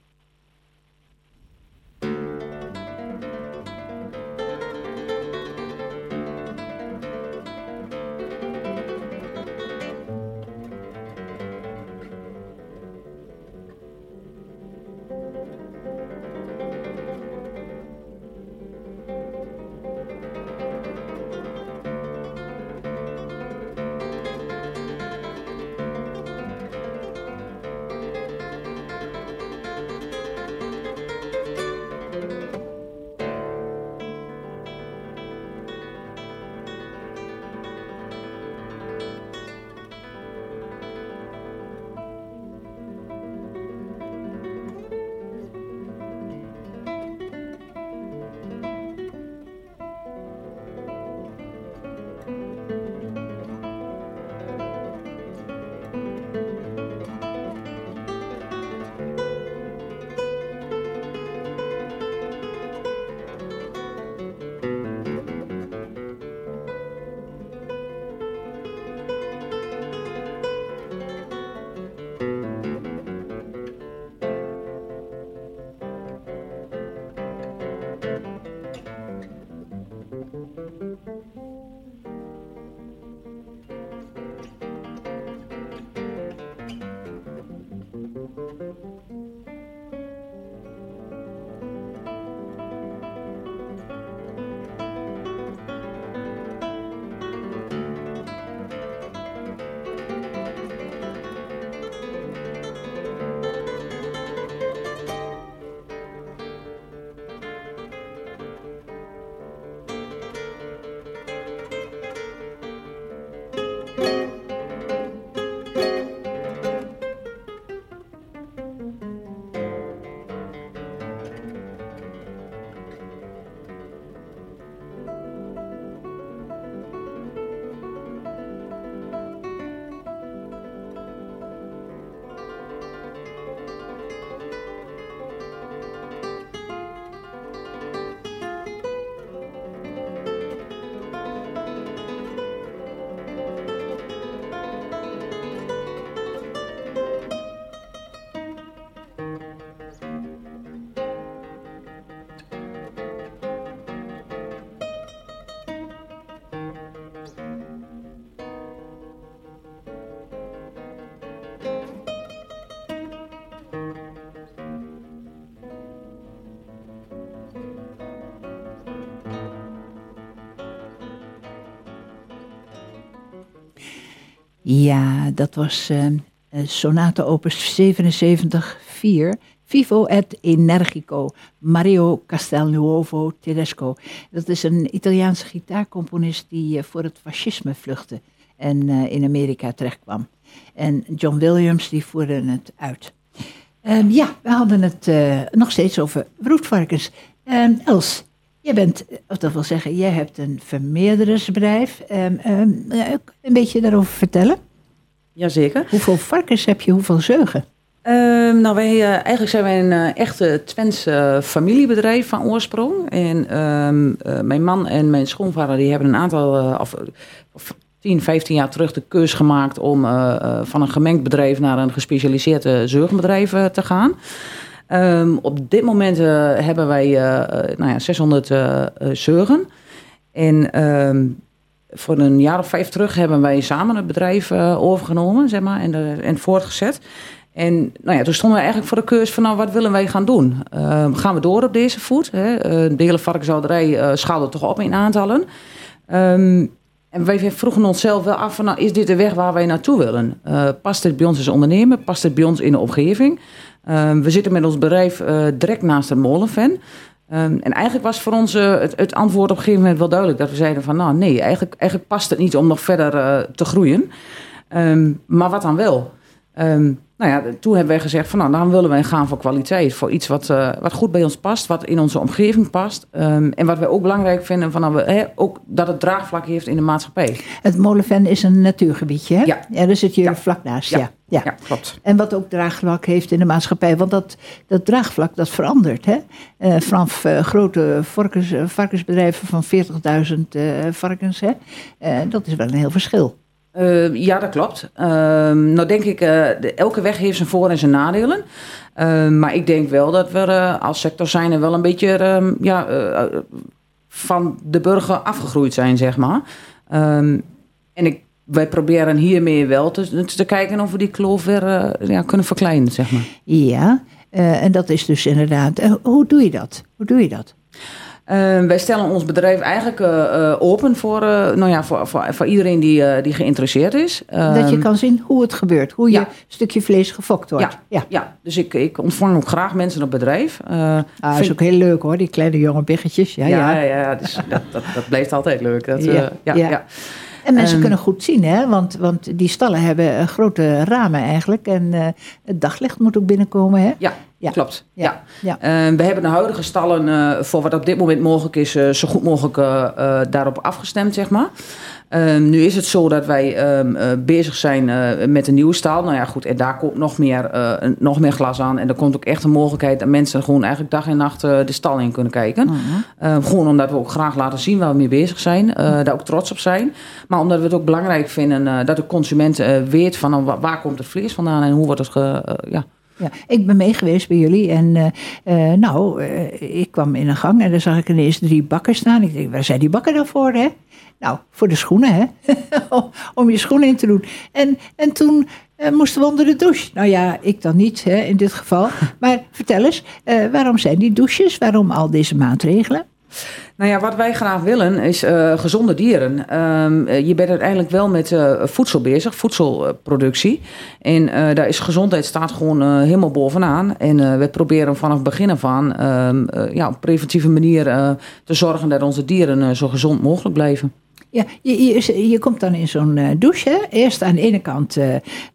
Ja, dat was eh, eh, Sonata Opus 77 4. Vivo et Energico, Mario Castelnuovo Tedesco. Dat is een Italiaanse gitaarcomponist die eh, voor het fascisme vluchtte en in Amerika terechtkwam. En John Williams die voerde het uit. Ehm, ja, we hadden het nog steeds over broedvarkens. Ehm, Els, jij bent, eh, of dat wil zeggen, jij hebt een vermeerdersbedrijf. Ehm, ehm, eh, een beetje daarover vertellen. Jazeker. Hoeveel varkens heb je, hoeveel zeugen? Ehm, nou, wij, eh, eigenlijk zijn wij een eh, echte Twentse familiebedrijf van oorsprong. En mijn man en mijn schoonvader die hebben een aantal, of, of 10, 15 jaar terug de keus gemaakt om van een gemengd bedrijf naar een gespecialiseerd zorgbedrijf eh, te gaan. Ehm, op dit moment eh, hebben wij eh, eh, nou ja, 600 eh, eh, zeugen. En ehm, voor een jaar of vijf terug hebben wij samen het bedrijf overgenomen zeg maar, en, en voortgezet. En nou ja, toen stonden we eigenlijk voor de keus van nou, wat willen wij gaan doen? Ehm, gaan we door op deze voet? Hè? De hele varkenshouderij schaalde toch op in aantallen. En wij vroegen onszelf wel af van nou, is dit de weg waar wij naartoe willen? Past dit bij ons als ondernemer? Past dit bij ons in de omgeving? Ehm, we zitten met ons bedrijf eh, direct naast een molenven. Ehm, en eigenlijk was voor ons eh, het, het antwoord op een gegeven moment wel duidelijk. Dat we zeiden van nou nee, eigenlijk, eigenlijk past het niet om nog verder eh, te groeien. Ehm, maar wat dan wel? Nou ja, toen hebben wij gezegd van nou, dan willen wij gaan voor kwaliteit. Voor iets wat, eh, wat goed bij ons past, wat in onze omgeving past. Ehm, en wat wij ook belangrijk vinden, van, nou, we, hè, ook dat het draagvlak heeft in de maatschappij. Het Molenven is een natuurgebiedje, hè? Ja. daar zit je Ja. vlak naast, Ja. ja. ja. Ja, klopt. En wat ook draagvlak heeft in de maatschappij. Want dat, dat draagvlak, dat verandert. Hè? Eh, vanaf eh, grote varkens, varkensbedrijven van 40.000 eh, varkens. Hè? Dat is wel een heel verschil. Eh, ja, dat klopt. Ehm, nou denk ik, eh, de- elke weg heeft zijn voor- en zijn nadelen. Ehm, maar ik denk wel dat we eh, als sector zijn er wel een beetje ehm, ja, eh, van de burger afgegroeid zijn, zeg maar. Ehm, en ik, wij proberen hiermee wel te, te kijken of we die kloof weer ja, kunnen verkleinen, zeg maar. Ja, en dat is dus inderdaad. hoe doe je dat? Hoe doe je dat? Eh, wij stellen ons bedrijf eigenlijk eh, eh, open voor, eh, nou ja, voor, voor, voor iedereen die, die geïnteresseerd is. dat je Ehm, kan zien hoe het gebeurt. Hoe je stukje vlees gefokt wordt. Ja, ja. ja. dus ik, ik ontvang ook graag mensen op bedrijf. Eh, Ah, dat is ook heel leuk hoor, die kleine jonge biggetjes. Ja, ja. ja, ja, dus dat, dat, dat blijft altijd leuk. Dat, Ja, ja. En mensen Ehm, kunnen goed zien, hè? Want, want die stallen hebben grote ramen eigenlijk. En het daglicht moet ook binnenkomen, hè? Ja, Ja. klopt. Ja, Ja. ja. Eh, we hebben de huidige stallen eh, voor wat op dit moment mogelijk is, eh, zo goed mogelijk daarop afgestemd, zeg maar. Ehm, nu is het zo dat wij ehm, eh, bezig zijn met een nieuwe stal. Nou ja, goed, en daar komt nog meer, nog meer glas aan. En er komt ook echt een mogelijkheid dat mensen gewoon eigenlijk dag en nacht de stal in kunnen kijken. Eh, gewoon omdat we ook graag laten zien waar we mee bezig zijn. eh, daar ook trots op zijn. Maar omdat we het ook belangrijk vinden dat de consument weet van nou, wa- waar komt het vlees vandaan en hoe wordt het ge, ja, Ja, ik ben mee geweest bij jullie en eh, eh, nou, eh, ik kwam in een gang en daar zag ik ineens drie bakken staan. Ik denk, waar zijn die bakken dan voor, hè? Nou, voor de schoenen, hè? Om- je schoenen in te doen. En, en toen moesten we onder de douche. Nou ja, ik dan niet, hè, in dit geval. Maar vertel eens, waarom zijn die douches? Waarom al deze maatregelen? Nou ja, wat wij graag willen is eh, gezonde dieren. Ehm, eh, je bent uiteindelijk wel met eh, voedsel bezig, voedselproductie. En daar is gezondheid staat gewoon helemaal bovenaan. En we proberen vanaf het begin af aan ehm, eh, ja, op preventieve manier te zorgen dat onze dieren zo gezond mogelijk blijven. Ja, je, je, je komt dan in zo'n douche. Eerst aan de ene kant,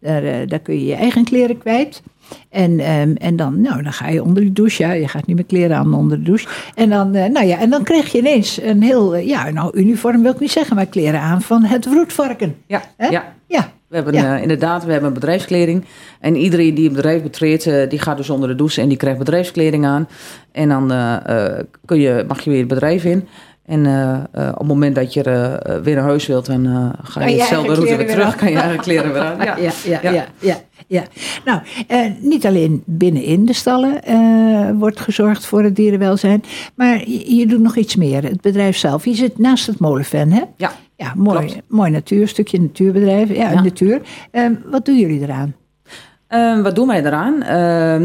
daar, daar kun je je eigen kleren kwijt. En, ehm, en dan, nou, dan ga je onder de douche. Ja, je gaat niet meer kleren aan onder de douche. En dan, eh, nou ja, en dan krijg je ineens een heel, eh, ja, nou, uniform wil ik niet zeggen, maar kleren aan van het vroedvarken. Ja, ja. Ja, We hebben Ja. eh, inderdaad, we hebben een bedrijfskleding. En iedereen die het bedrijf betreedt, die gaat dus onder de douche en die krijgt bedrijfskleding aan. En dan kun je, mag je weer het bedrijf in. En op het moment dat je weer naar huis wilt, dan ga je je dezelfde route weer terug. Kan je eigen kleren weer aan. Ja. ja, ja, ja. Ja. Ja, Nou, eh, niet alleen binnenin de stallen eh, wordt gezorgd voor het dierenwelzijn, maar je, je doet nog iets meer. Het bedrijf zelf. Je zit naast het molenven, hè? Ja. Ja, mooi, Klopt. mooi natuur, stukje natuurbedrijf. Ja, Ja. natuur. Eh, wat doen jullie eraan? Eh, wat doen wij eraan? Eh,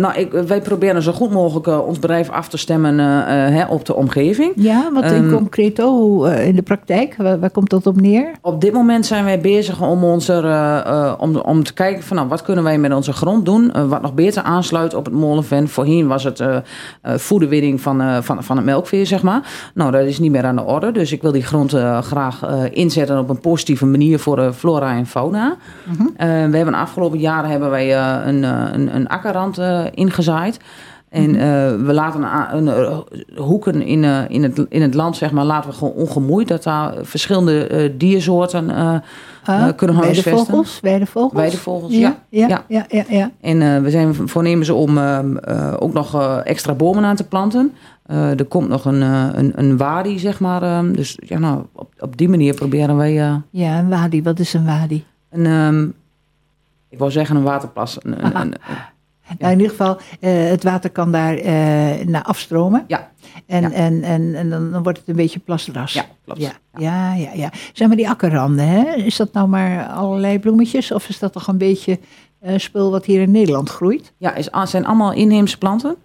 nou, ik, wij proberen zo goed mogelijk eh, ons bedrijf af te stemmen eh, eh, hè, op de omgeving. Ja, wat in Ehm, concreto, in de praktijk, waar, waar komt dat op neer? Op dit moment zijn wij bezig om, onze, eh, om, om te kijken van nou, wat kunnen wij met onze grond doen. wat nog beter aansluit op het molenven. Voorheen was het voederwinning van, van, van het melkveer, zeg maar. Nou, dat is niet meer aan de orde. Dus ik wil die grond graag inzetten op een positieve manier voor flora en fauna. Eh, we hebben de afgelopen jaren hebben wij een, eh, een, een akkerrand eh, ingezaaid. En eh, we laten een, een, eh, hoeken in, eh, in, het, in het land, zeg maar, laten we gewoon ongemoeid. Dat daar verschillende eh, diersoorten eh, Ah, eh, kunnen huisvesten. Weidevogels? Weidevogels? Weidevogels, ja. Ja, Ja. ja, ja. ja. En eh, we zijn voornemens om eh, eh, ook nog eh, extra bomen aan te planten. Eh, er komt nog een, eh, een, een wadi, zeg maar. eh, dus ja, nou, op, op die manier proberen wij eh, Ja, een wadi. Wat is een wadi? een, ehm, ik wou zeggen een waterplas. Een, een, een- Nou, in ieder geval, eh, het water kan daar eh, naar afstromen. ja, En, Ja. en, en, en dan, dan wordt het een beetje plasras. ja, klopt. Ja, ja, ja, ja. Zeg maar die akkerranden, hè? is dat nou maar allerlei bloemetjes? Of is dat toch een beetje eh, spul wat hier in Nederland groeit? Ja, is, zijn allemaal inheemse planten.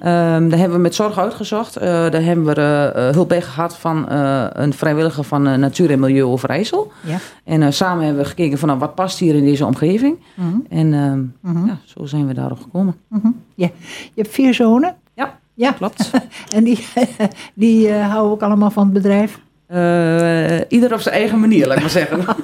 Ehm, daar hebben we met zorg uitgezocht. Eh, daar hebben we eh, eh, hulp bij gehad van een vrijwilliger van Natuur en Milieu Overijssel. Ja. En samen hebben we gekeken van nou, wat past hier in deze omgeving. Mhm. En ehm, Mhm. ja, zo zijn we daarop gekomen. Mhm. ja. Je hebt vier zonen? Ja, Ja, klopt. en die, die houden ook allemaal van het bedrijf? Eh, ieder op zijn eigen manier, laat ik maar zeggen.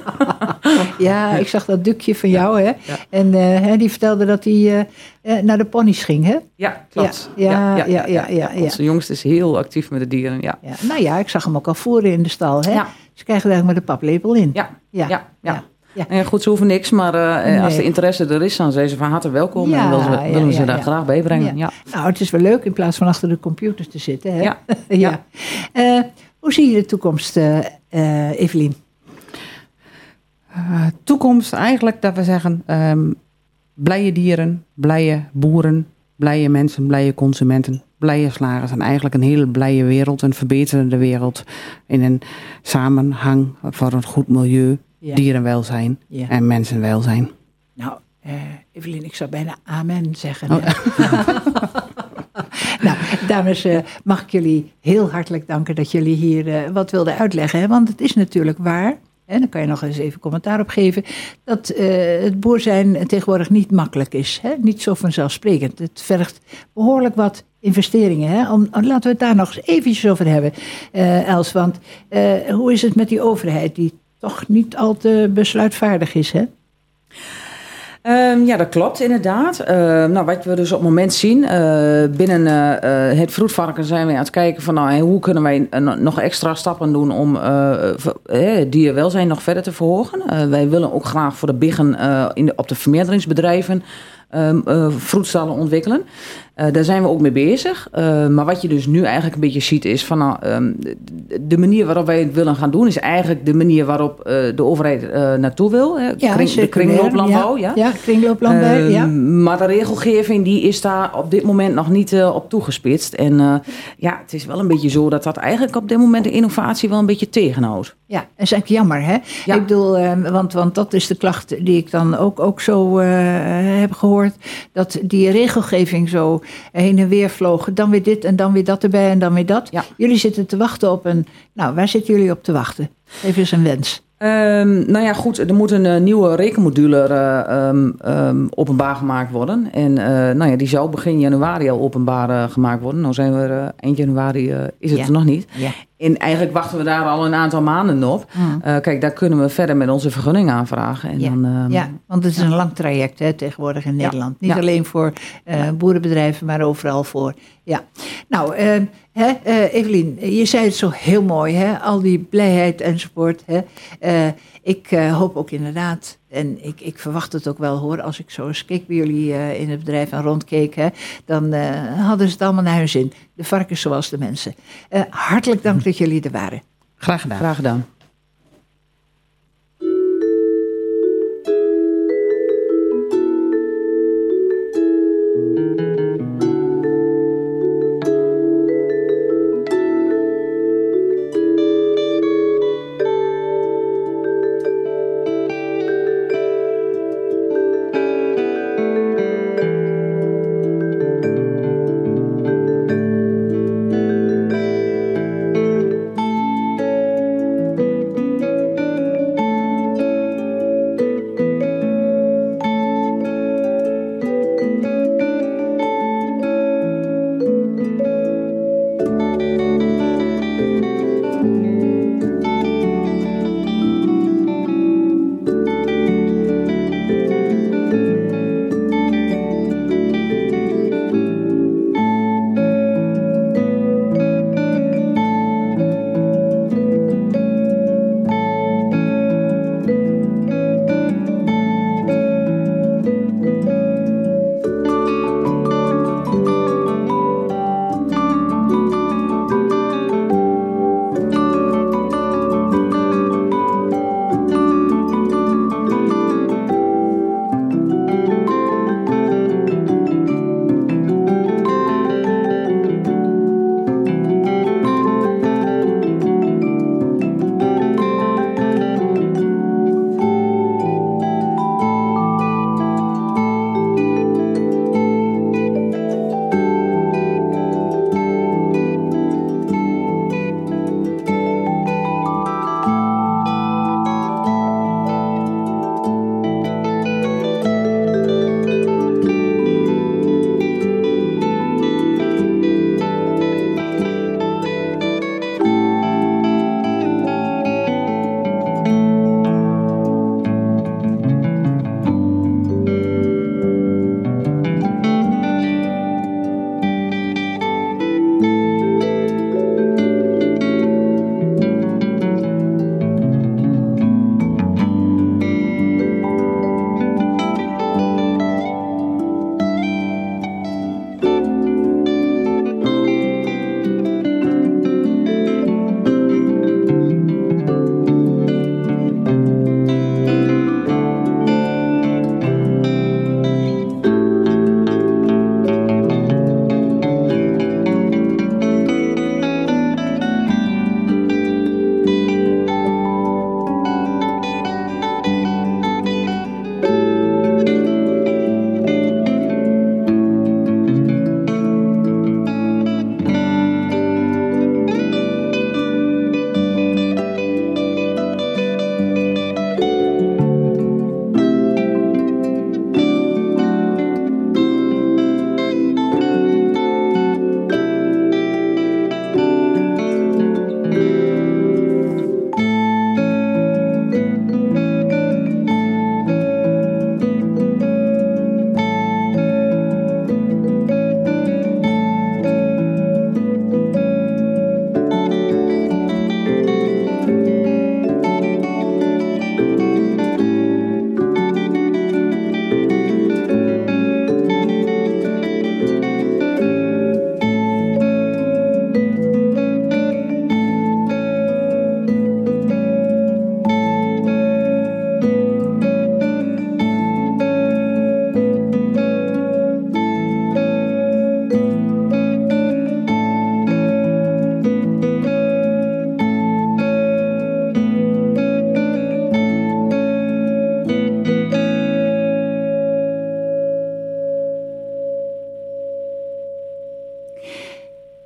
Ja, ik zag dat dukje van jou, hè? Ja. En hè, die vertelde dat hij eh, naar de ponies ging, hè? Ja, klopt. Ja, ja, ja, ja, ja. Onze jongste is heel actief met de dieren, ja. Ja. Nou ja, ik zag hem ook al voeren in de stal, hè? Ja. Ze krijgen er eigenlijk met de paplepel in. Ja, ja, ja. En goed, ze hoeven niks, maar als de interesse er is, dan zijn ze van harte welkom. Ja, en willen, ze, willen daar graag bij brengen. Ja. Nou, het is wel leuk in plaats van achter de computer te zitten, hè? Ja, ja. Hoe zie je de toekomst, eh eh, Evelien? Eh, toekomst eigenlijk dat we zeggen, ehm blije dieren, blije boeren, blije mensen, blije consumenten, blije slagers. En eigenlijk een hele blije wereld, een verbeterende wereld in een samenhang voor een goed milieu, Ja. dierenwelzijn Ja. en mensenwelzijn. Nou, eh Evelien, ik zou bijna amen zeggen. Oh. nou, dames, eh, mag ik jullie heel hartelijk danken dat jullie hier eh, wat wilden uitleggen. Hè? Want het is natuurlijk waar, en dan kan je nog eens even commentaar op geven, dat eh, het boer zijn tegenwoordig niet makkelijk is. Hè? Niet zo vanzelfsprekend. Het vergt behoorlijk wat investeringen. Hè? Om, laten we het daar nog eens eventjes over hebben, Els. Want hoe is het met die overheid die toch niet al te besluitvaardig is, hè? Ehm, ja, dat klopt inderdaad. Ehm, nou, wat we dus op het moment zien, eh, binnen eh, het vroedvarken zijn we aan het kijken van nou, hoe kunnen wij nog extra stappen doen om eh, dierenwelzijn nog verder te verhogen. Wij willen ook graag voor de biggen in de, op de vermeerderingsbedrijven vroedstallen ontwikkelen. Eh, daar zijn we ook mee bezig. Eh, maar wat je dus nu eigenlijk een beetje ziet is van nou, ehm, de, manier waarop wij het willen gaan doen is eigenlijk de manier waarop eh, de overheid naartoe wil. Hè. Kring- de kringlooplandbouw. Ja. Ja, kringlooplandbouw, ja. Ehm, Maar de regelgeving die is daar op dit moment nog niet op toegespitst. En ja, het is wel een beetje zo dat dat eigenlijk op dit moment de innovatie wel een beetje tegenhoudt. Ja, dat is eigenlijk jammer, hè? Ja. Ik bedoel, eh, want, want dat is de klacht die ik dan ook, ook zo heb gehoord. Dat die regelgeving zo heen en weer vloog. Dan weer dit en dan weer dat erbij en dan weer dat. Ja. Jullie zitten te wachten op een... Nou, waar zitten jullie op te wachten? Even eens een wens. Ehm, nou ja, goed, er moet een eh, nieuwe rekenmodule eh, ehm, ehm, openbaar gemaakt worden. En eh, nou ja, die zou begin januari al openbaar gemaakt worden. Nou zijn we eind januari, is het Ja. er nog niet. Ja. En eigenlijk wachten we daar al een aantal maanden op. Eh, kijk, daar kunnen we verder met onze vergunning aanvragen. En Ja. dan, ja, want het is een lang traject hè, tegenwoordig in. Nederland. Niet alleen voor boerenbedrijven, maar overal voor. Ja. Nou, eh, hè, eh, Evelien, je zei het zo heel mooi, hè? al die blijheid enzovoort. Hè? Eh, ik eh, hoop ook inderdaad, en ik, ik verwacht het ook wel hoor, als ik zo eens keek bij jullie eh, in het bedrijf en rondkeek, hè, dan eh, hadden ze het allemaal naar hun zin. De varkens zoals de mensen. Eh, hartelijk dank dat jullie er waren. Graag gedaan. Graag gedaan.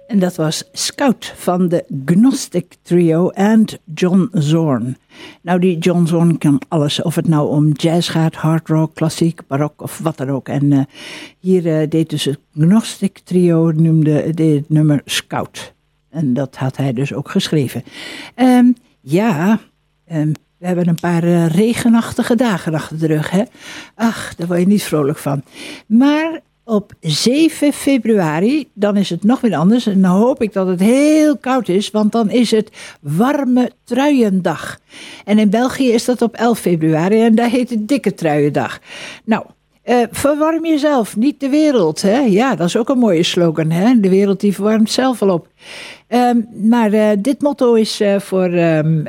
En dat was Scout van de Gnostic Trio en John Zorn. Nou, die John Zorn kan alles. Of het nou om jazz gaat, hard rock, klassiek, barok of wat dan ook. En eh, hier uh, deed dus het Gnostic Trio, noemde dit nummer Scout. En dat had hij dus ook geschreven. Um, ja, um, we hebben een paar uh, regenachtige dagen achter de rug. Hè? Ach, daar word je niet vrolijk van. Maar op 7 februari, dan is het nog weer anders. En dan hoop ik dat het heel koud is, want dan is het warme truiendag. En in België is dat op 11 februari en daar heet het dikke truiendag. Nou, uh, verwarm jezelf, niet de wereld. Hè? Ja, dat is ook een mooie slogan. Hè? De wereld die verwarmt zelf al op. Um, maar uh, dit motto is uh, voor um,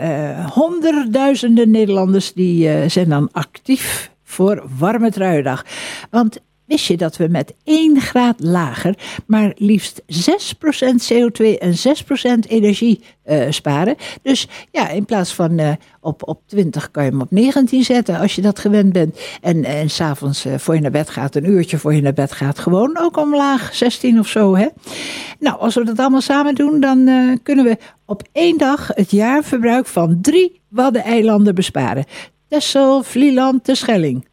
honderdduizenden Nederlanders die zijn dan actief voor Warme Truiendag. Want Wist je dat we met 1 graad lager maar liefst 6% CO2 en 6% energie uh, sparen? Dus ja, in plaats van uh, op, op 20 kan je hem op 19 zetten als je dat gewend bent. En, en s'avonds uh, voor je naar bed gaat, een uurtje voor je naar bed gaat, gewoon ook omlaag, 16 of zo. Hè? Nou, als we dat allemaal samen doen, dan kunnen we op één dag het jaarverbruik van drie Waddeneilanden besparen. Texel, Vlieland, de Schelling.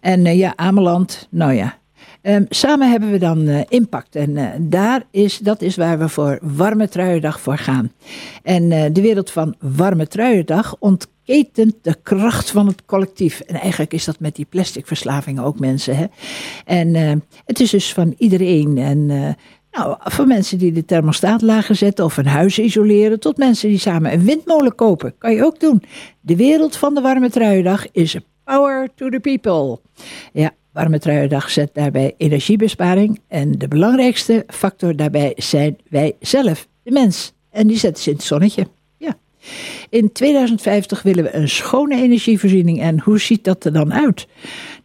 En ja, Ameland, nou ja, Um, samen hebben we dan uh, impact. En uh, daar is, dat is waar we voor Warme Truiendag voor gaan. En uh, de wereld van Warme Truiendag ontketent de kracht van het collectief. En eigenlijk is dat met die plastic verslavingen ook mensen. Hè? En het is dus van iedereen. En nou, voor mensen die de thermostaat lager zetten of een huis isoleren, tot mensen die samen een windmolen kopen. Kan je ook doen. De wereld van de Warme Truiendag is power to the people. Ja, Warme Truiendag zet daarbij energiebesparing. En de belangrijkste factor daarbij zijn wij zelf, de mens. En die zetten ze in het zonnetje. Ja. In 2050 willen we een schone energievoorziening. En hoe ziet dat er dan uit?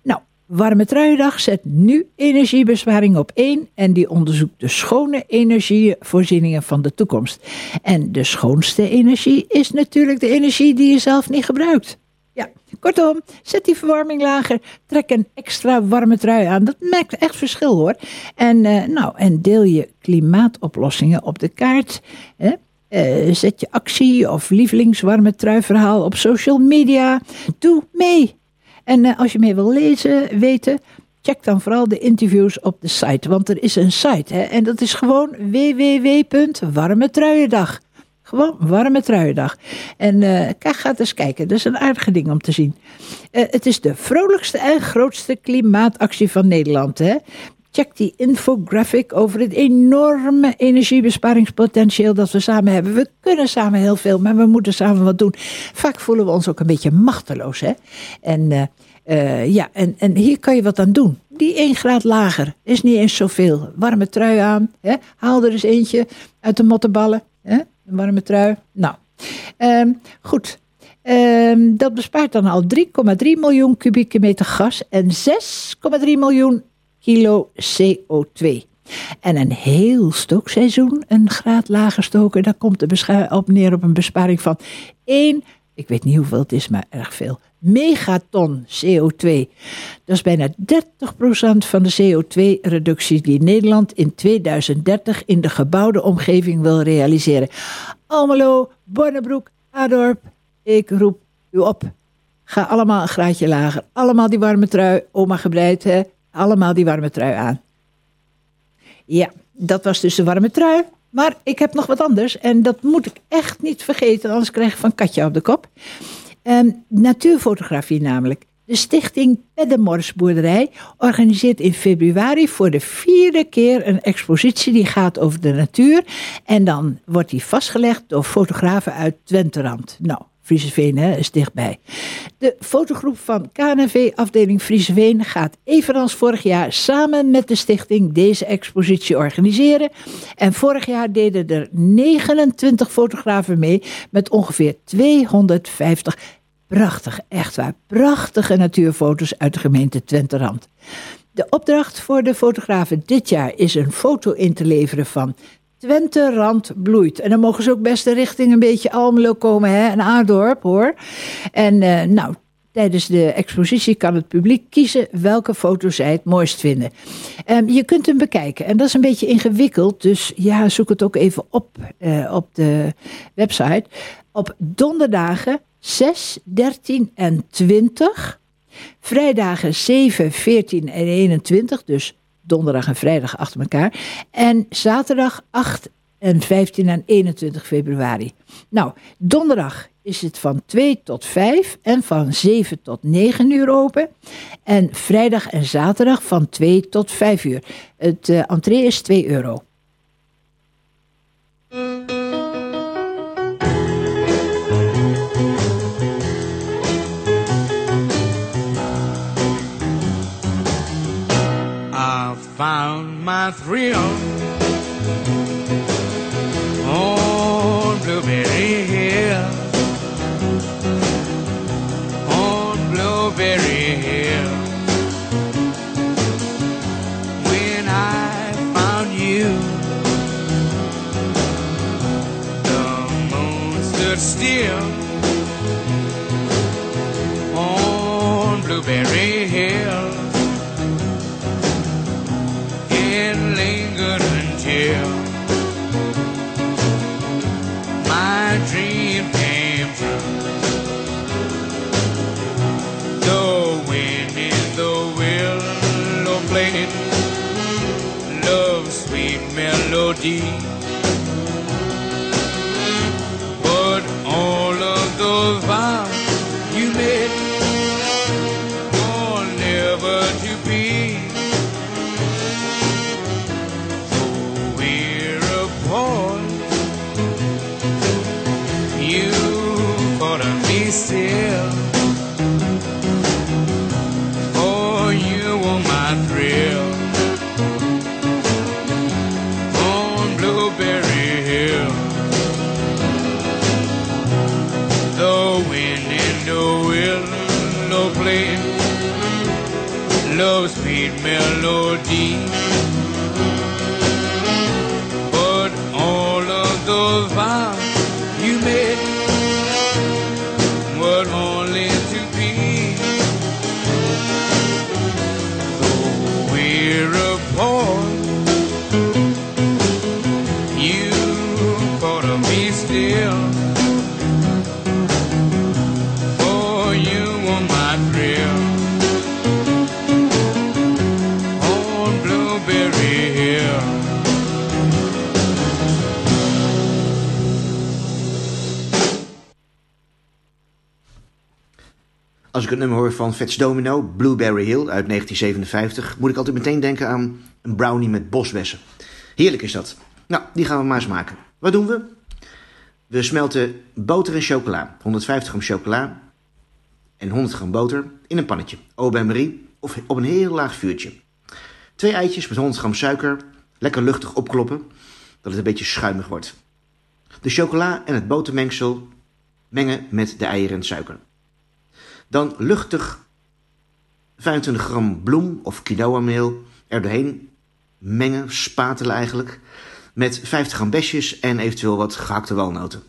Nou, Warme Truiendag zet nu energiebesparing op één. En die onderzoekt de schone energievoorzieningen van de toekomst. En de schoonste energie is natuurlijk de energie die je zelf niet gebruikt. Kortom, zet die verwarming lager. Trek een extra warme trui aan. Dat maakt echt verschil hoor. En, uh, nou, en deel je klimaatoplossingen op de kaart. Hè? Uh, zet je actie of lievelingswarme truiverhaal op social media. Doe mee. En uh, als je meer wil lezen, weten, check dan vooral de interviews op de site. Want er is een site hè, en dat is gewoon www.warmetruiendag. Gewoon warme truiendag. En uh, ga eens kijken, dat is een aardige ding om te zien. Uh, het is de vrolijkste en grootste klimaatactie van Nederland. Hè? Check die infographic over het enorme energiebesparingspotentieel dat we samen hebben. We kunnen samen heel veel, maar we moeten samen wat doen. Vaak voelen we ons ook een beetje machteloos. Hè? En, uh, ja, en, en hier kan je wat aan doen. Die 1 graad lager is niet eens zoveel. Warme trui aan. Hè? Haal er eens eentje uit de mottenballen. Hè? Een warme trui. Nou, um, goed. Um, dat bespaart dan al 3,3 miljoen kubieke meter gas en 6,3 miljoen kilo CO2. En een heel stookseizoen, een graad lager stoken, daar komt de op neer op een besparing van 1, ik weet niet hoeveel het is, maar erg veel, megaton CO2. Dat is bijna 30% van de CO2-reductie die Nederland in 2030 in de gebouwde omgeving wil realiseren. Almelo, Bonnebroek, Adorp, ik roep u op. Ga allemaal een graadje lager. Allemaal die warme trui, oma gebreid, hè? Allemaal die warme trui aan. Ja, dat was dus de warme trui. Maar ik heb nog wat anders en dat moet ik echt niet vergeten, anders krijg ik van katje op de kop. Um, natuurfotografie namelijk. De stichting Peddemorsboerderij organiseert in februari voor de vierde keer een expositie die gaat over de natuur. En dan wordt die vastgelegd door fotografen uit Twenterand. Nou, Frieseveen hè, is dichtbij. De fotogroep van KNV afdeling Frieseveen gaat evenals vorig jaar samen met de stichting deze expositie organiseren. En vorig jaar deden er 29 fotografen mee met ongeveer 250 prachtig, echt waar, prachtige natuurfoto's uit de gemeente Twenterand. De opdracht voor de fotografen dit jaar is een foto in te leveren van Twente Rand bloeit. En dan mogen ze ook best richting een beetje Almelo komen hè? en Aardorp hoor. En uh, nou, Tijdens de expositie kan het publiek kiezen welke foto zij het mooist vinden. Ehm, je kunt hem bekijken en dat is een beetje ingewikkeld, dus ja, zoek het ook even op eh, op de website. Op donderdagen 6, 13 en 20. Vrijdagen 7, 14 en 21, dus donderdag en vrijdag achter elkaar. En zaterdag 8 en 15 en 21 februari. Nou, donderdag is het van 2 tot 5 en van 7 tot 9 uur open. En vrijdag en zaterdag van 2 tot 5 uur. Het uh, entree is 2 euro. not real. Love's sweet melody. Ik het nummer hoor van Fats Domino, Blueberry Hill uit 1957, moet ik altijd meteen denken aan een brownie met bosbessen. Heerlijk is dat. Nou, die gaan we maar eens maken. Wat doen we? We smelten boter en chocola. 150 gram chocola en 100 gram boter in een pannetje. Au bain-marie of op een heel laag vuurtje. Twee eitjes met 100 gram suiker. Lekker luchtig opkloppen, dat het een beetje schuimig wordt. De chocola en het botermengsel mengen met de eieren en suiker. Dan luchtig 25 gram bloem of quinoa meel er doorheen mengen, spatelen eigenlijk, met 50 gram besjes en eventueel wat gehakte walnoten.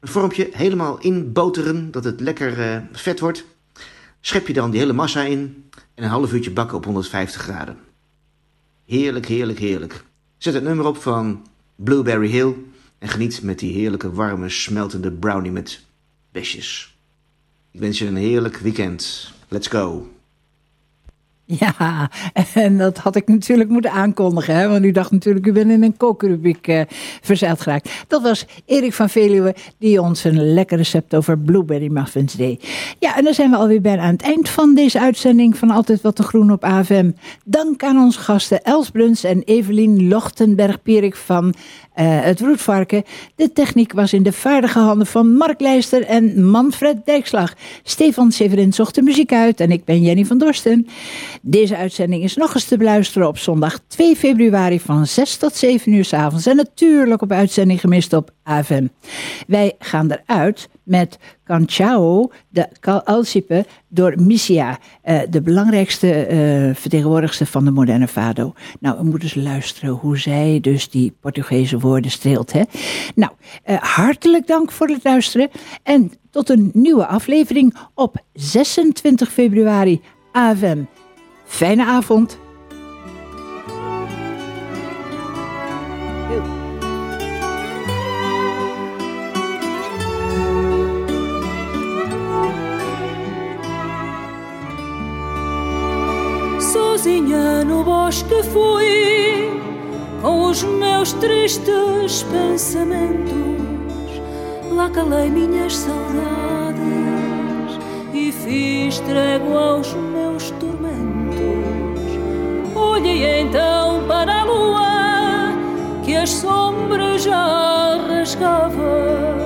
Een vormpje helemaal inboteren, dat het lekker eh, vet wordt. Schep je dan die hele massa in en een half uurtje bakken op 150 graden. Heerlijk, heerlijk, heerlijk. Zet het nummer op van Blueberry Hill en geniet met die heerlijke warme smeltende brownie met besjes. Ik wens je een heerlijk weekend. Let's go. Ja, en dat had ik natuurlijk moeten aankondigen. Hè? Want u dacht natuurlijk, u bent in een kookrubriek uh, verzeild geraakt. Dat was Erik van Veluwe, die ons een lekker recept over blueberry muffins deed. Ja, en dan zijn we alweer bijna aan het eind van deze uitzending van Altijd Wat te Groen op AFM. Dank aan onze gasten Els Bruns en Evelien Lochtenberg-Pierik van het Roetvarken. De techniek was in de vaardige handen van Mark Leijster en Manfred Dijkslag. Stefan Severin zocht de muziek uit en ik ben Jenny van Dorsten. Deze uitzending is nog eens te beluisteren op zondag 2 februari van 6 tot 7 uur s avonds. En natuurlijk op uitzending gemist op AFM. Wij gaan eruit met Canciao de Alcipe door Missia, eh, de belangrijkste eh, vertegenwoordigster van de moderne fado. Nou, we moeten eens luisteren hoe zij dus die Portugese woorden streelt. Hè? Nou, eh, hartelijk dank voor het luisteren en tot een nieuwe aflevering op 26 februari AFM. Fijne avond. Sozinha no bosque fui com os meus tristes pensamentos. Lá calei minhas saudades e fiz trégua aos meus tormentos. Olhei então para a lua que as sombras já rasgava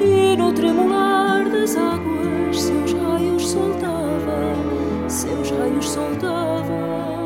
e no tremular das águas seus raios soltava, seus raios soltava.